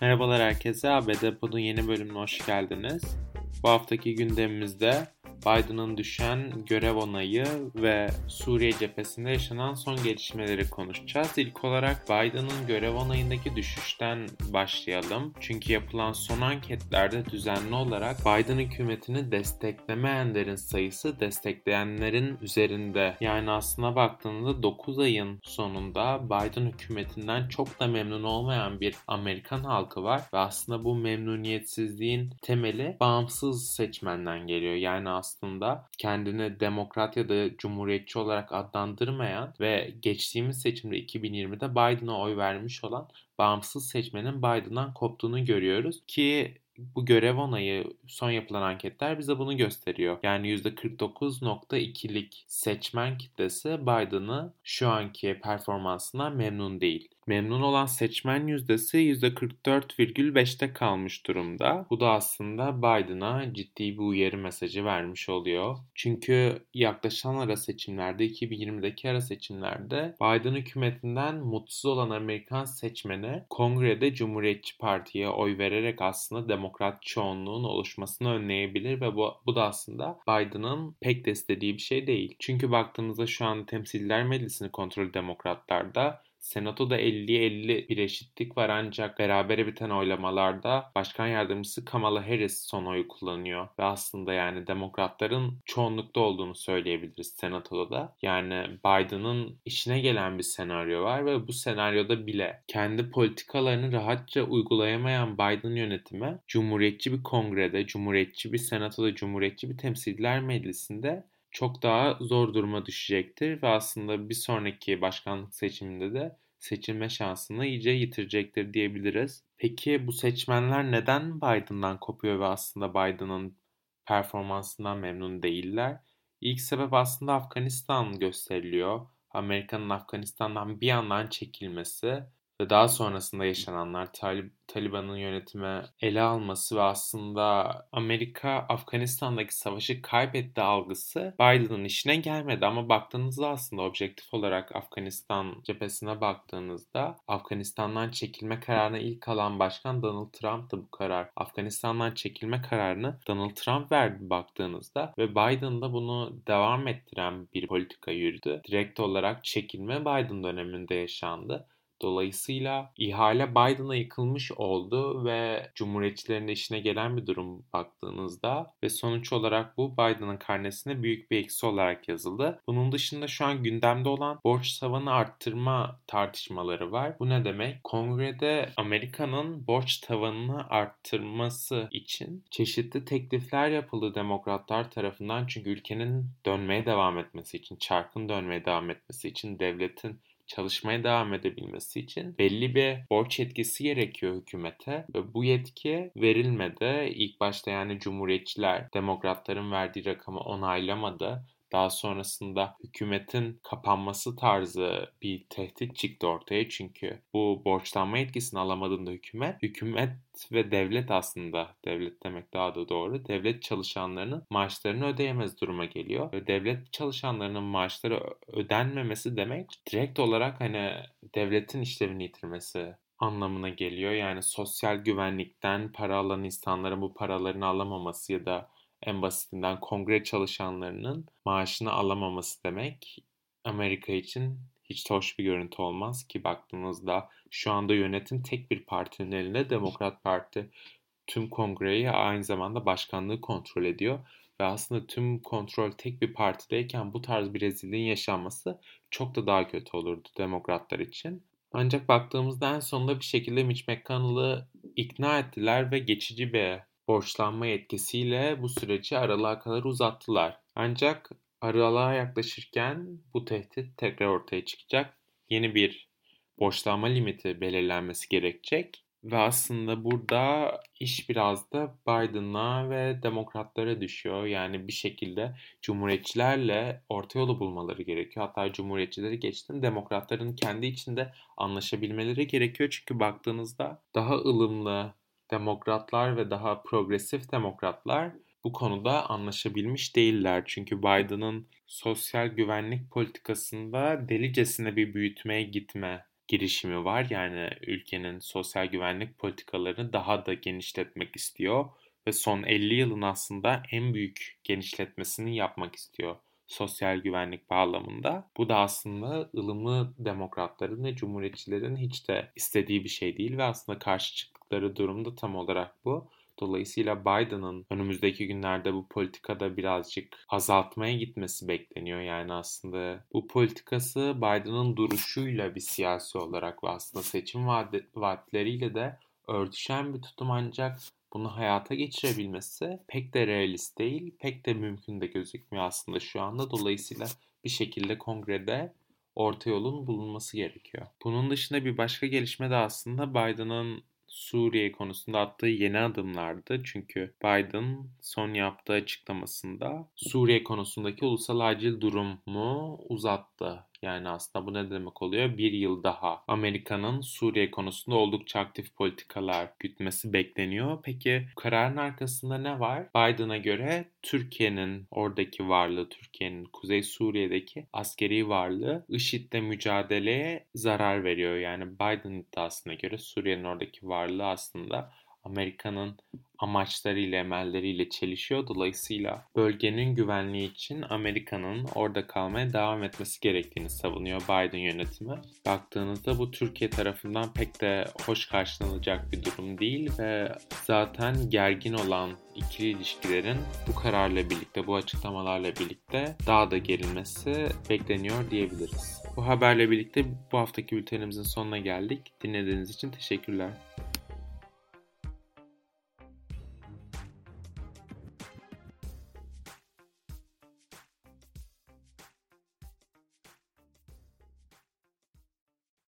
Merhabalar herkese. ABD Pod'un yeni bölümüne hoş geldiniz. Bu haftaki gündemimizde Biden'ın düşen görev onayı ve Suriye cephesinde yaşanan son gelişmeleri konuşacağız. İlk olarak Biden'ın görev onayındaki düşüşten başlayalım. Çünkü yapılan son anketlerde düzenli olarak Biden hükümetini desteklemeyenlerin sayısı destekleyenlerin üzerinde. Yani aslına baktığınızda 9 ayın sonunda Biden hükümetinden çok da memnun olmayan bir Amerikan halkı var ve aslında bu memnuniyetsizliğin temeli bağımsız seçmenden geliyor. Yani aslında aslında kendini demokrat ya da cumhuriyetçi olarak adlandırmayan ve geçtiğimiz seçimde 2020'de Biden'a oy vermiş olan bağımsız seçmenin Biden'dan koptuğunu görüyoruz ki bu görev onayı son yapılan anketler bize bunu gösteriyor. Yani %49.2'lik seçmen kitlesi Biden'ı şu anki performansından memnun değil. Memnun olan seçmen yüzdesi %44,5'te kalmış durumda. Bu da aslında Biden'a ciddi bir uyarı mesajı vermiş oluyor. Çünkü yaklaşan ara seçimlerde 2020'deki ara seçimlerde Biden hükümetinden mutsuz olan Amerikan seçmeni kongrede Cumhuriyetçi Parti'ye oy vererek aslında demokrat çoğunluğun oluşmasını önleyebilir ve bu, bu da aslında Biden'ın pek de istediği bir şey değil. Çünkü baktığınızda şu an Temsiller Meclisi'ni kontrol demokratlarda Senatoda 50'ye 50 bir eşitlik var ancak berabere biten oylamalarda Başkan Yardımcısı Kamala Harris son oyu kullanıyor. Ve aslında yani demokratların çoğunlukta olduğunu söyleyebiliriz Senatoda da. Yani Biden'ın işine gelen bir senaryo var ve bu senaryoda bile kendi politikalarını rahatça uygulayamayan Biden yönetimi Cumhuriyetçi bir kongrede, Cumhuriyetçi bir Senatoda, Cumhuriyetçi bir temsiller meclisinde çok daha zor duruma düşecektir ve aslında bir sonraki başkanlık seçiminde de seçilme şansını iyice yitirecektir diyebiliriz. Peki bu seçmenler neden Biden'dan kopuyor ve aslında Biden'ın performansından memnun değiller? İlk sebep aslında Afganistan gösteriliyor. Amerika'nın Afganistan'dan bir yandan çekilmesi ve daha sonrasında yaşananlar Talib Taliban'ın yönetime ele alması ve aslında Amerika Afganistan'daki savaşı kaybetti algısı Biden'ın işine gelmedi ama baktığınızda aslında objektif olarak Afganistan cephesine baktığınızda Afganistan'dan çekilme kararını ilk alan başkan Donald Trump'tı bu karar. Afganistan'dan çekilme kararını Donald Trump verdi baktığınızda ve Biden da bunu devam ettiren bir politika yürüdü. Direkt olarak çekilme Biden döneminde yaşandı. Dolayısıyla ihale Biden'a yıkılmış oldu ve Cumhuriyetçilerin işine gelen bir durum baktığınızda ve sonuç olarak bu Biden'ın karnesine büyük bir eksi olarak yazıldı. Bunun dışında şu an gündemde olan borç tavanı arttırma tartışmaları var. Bu ne demek? Kongrede Amerika'nın borç tavanını arttırması için çeşitli teklifler yapıldı demokratlar tarafından çünkü ülkenin dönmeye devam etmesi için, çarkın dönmeye devam etmesi için devletin çalışmaya devam edebilmesi için belli bir borç yetkisi gerekiyor hükümete ve bu yetki verilmedi. İlk başta yani cumhuriyetçiler demokratların verdiği rakamı onaylamadı. Daha sonrasında hükümetin kapanması tarzı bir tehdit çıktı ortaya çünkü bu borçlanma etkisini alamadığında hükümet, hükümet ve devlet aslında, devlet demek daha da doğru, devlet çalışanlarının maaşlarını ödeyemez duruma geliyor. Ve devlet çalışanlarının maaşları ödenmemesi demek direkt olarak hani devletin işlevini yitirmesi anlamına geliyor. Yani sosyal güvenlikten para alan insanların bu paralarını alamaması ya da en basitinden kongre çalışanlarının maaşını alamaması demek Amerika için hiç hoş bir görüntü olmaz ki baktığınızda şu anda yönetim tek bir partinin elinde Demokrat Parti tüm kongreyi aynı zamanda başkanlığı kontrol ediyor ve aslında tüm kontrol tek bir partideyken bu tarz bir rezilliğin yaşanması çok da daha kötü olurdu demokratlar için. Ancak baktığımızda en sonunda bir şekilde Mitch McConnell'ı ikna ettiler ve geçici bir borçlanma etkisiyle bu süreci aralığa kadar uzattılar. Ancak aralığa yaklaşırken bu tehdit tekrar ortaya çıkacak. Yeni bir borçlanma limiti belirlenmesi gerekecek. Ve aslında burada iş biraz da Biden'a ve demokratlara düşüyor. Yani bir şekilde cumhuriyetçilerle orta yolu bulmaları gerekiyor. Hatta cumhuriyetçileri geçtim demokratların kendi içinde anlaşabilmeleri gerekiyor. Çünkü baktığınızda daha ılımlı, demokratlar ve daha progresif demokratlar bu konuda anlaşabilmiş değiller. Çünkü Biden'ın sosyal güvenlik politikasında delicesine bir büyütmeye gitme girişimi var. Yani ülkenin sosyal güvenlik politikalarını daha da genişletmek istiyor ve son 50 yılın aslında en büyük genişletmesini yapmak istiyor sosyal güvenlik bağlamında. Bu da aslında ılımlı demokratların ve cumhuriyetçilerin hiç de istediği bir şey değil ve aslında karşı çıktıkları durumda tam olarak bu. Dolayısıyla Biden'ın önümüzdeki günlerde bu politikada birazcık azaltmaya gitmesi bekleniyor. Yani aslında bu politikası Biden'ın duruşuyla bir siyasi olarak ve aslında seçim vaatleriyle de örtüşen bir tutum ancak bunu hayata geçirebilmesi pek de realist değil, pek de mümkün de gözükmüyor aslında şu anda. Dolayısıyla bir şekilde kongrede orta yolun bulunması gerekiyor. Bunun dışında bir başka gelişme de aslında Biden'ın Suriye konusunda attığı yeni adımlardı. Çünkü Biden son yaptığı açıklamasında Suriye konusundaki ulusal acil durumu uzattı. Yani aslında bu ne demek oluyor? Bir yıl daha Amerika'nın Suriye konusunda oldukça aktif politikalar gütmesi bekleniyor. Peki kararın arkasında ne var? Biden'a göre Türkiye'nin oradaki varlığı, Türkiye'nin Kuzey Suriye'deki askeri varlığı IŞİD'le mücadeleye zarar veriyor. Yani Biden iddiasına göre Suriye'nin oradaki varlığı aslında Amerika'nın amaçlarıyla, emelleriyle çelişiyor. Dolayısıyla bölgenin güvenliği için Amerika'nın orada kalmaya devam etmesi gerektiğini savunuyor Biden yönetimi. Baktığınızda bu Türkiye tarafından pek de hoş karşılanacak bir durum değil ve zaten gergin olan ikili ilişkilerin bu kararla birlikte, bu açıklamalarla birlikte daha da gerilmesi bekleniyor diyebiliriz. Bu haberle birlikte bu haftaki bültenimizin sonuna geldik. Dinlediğiniz için teşekkürler.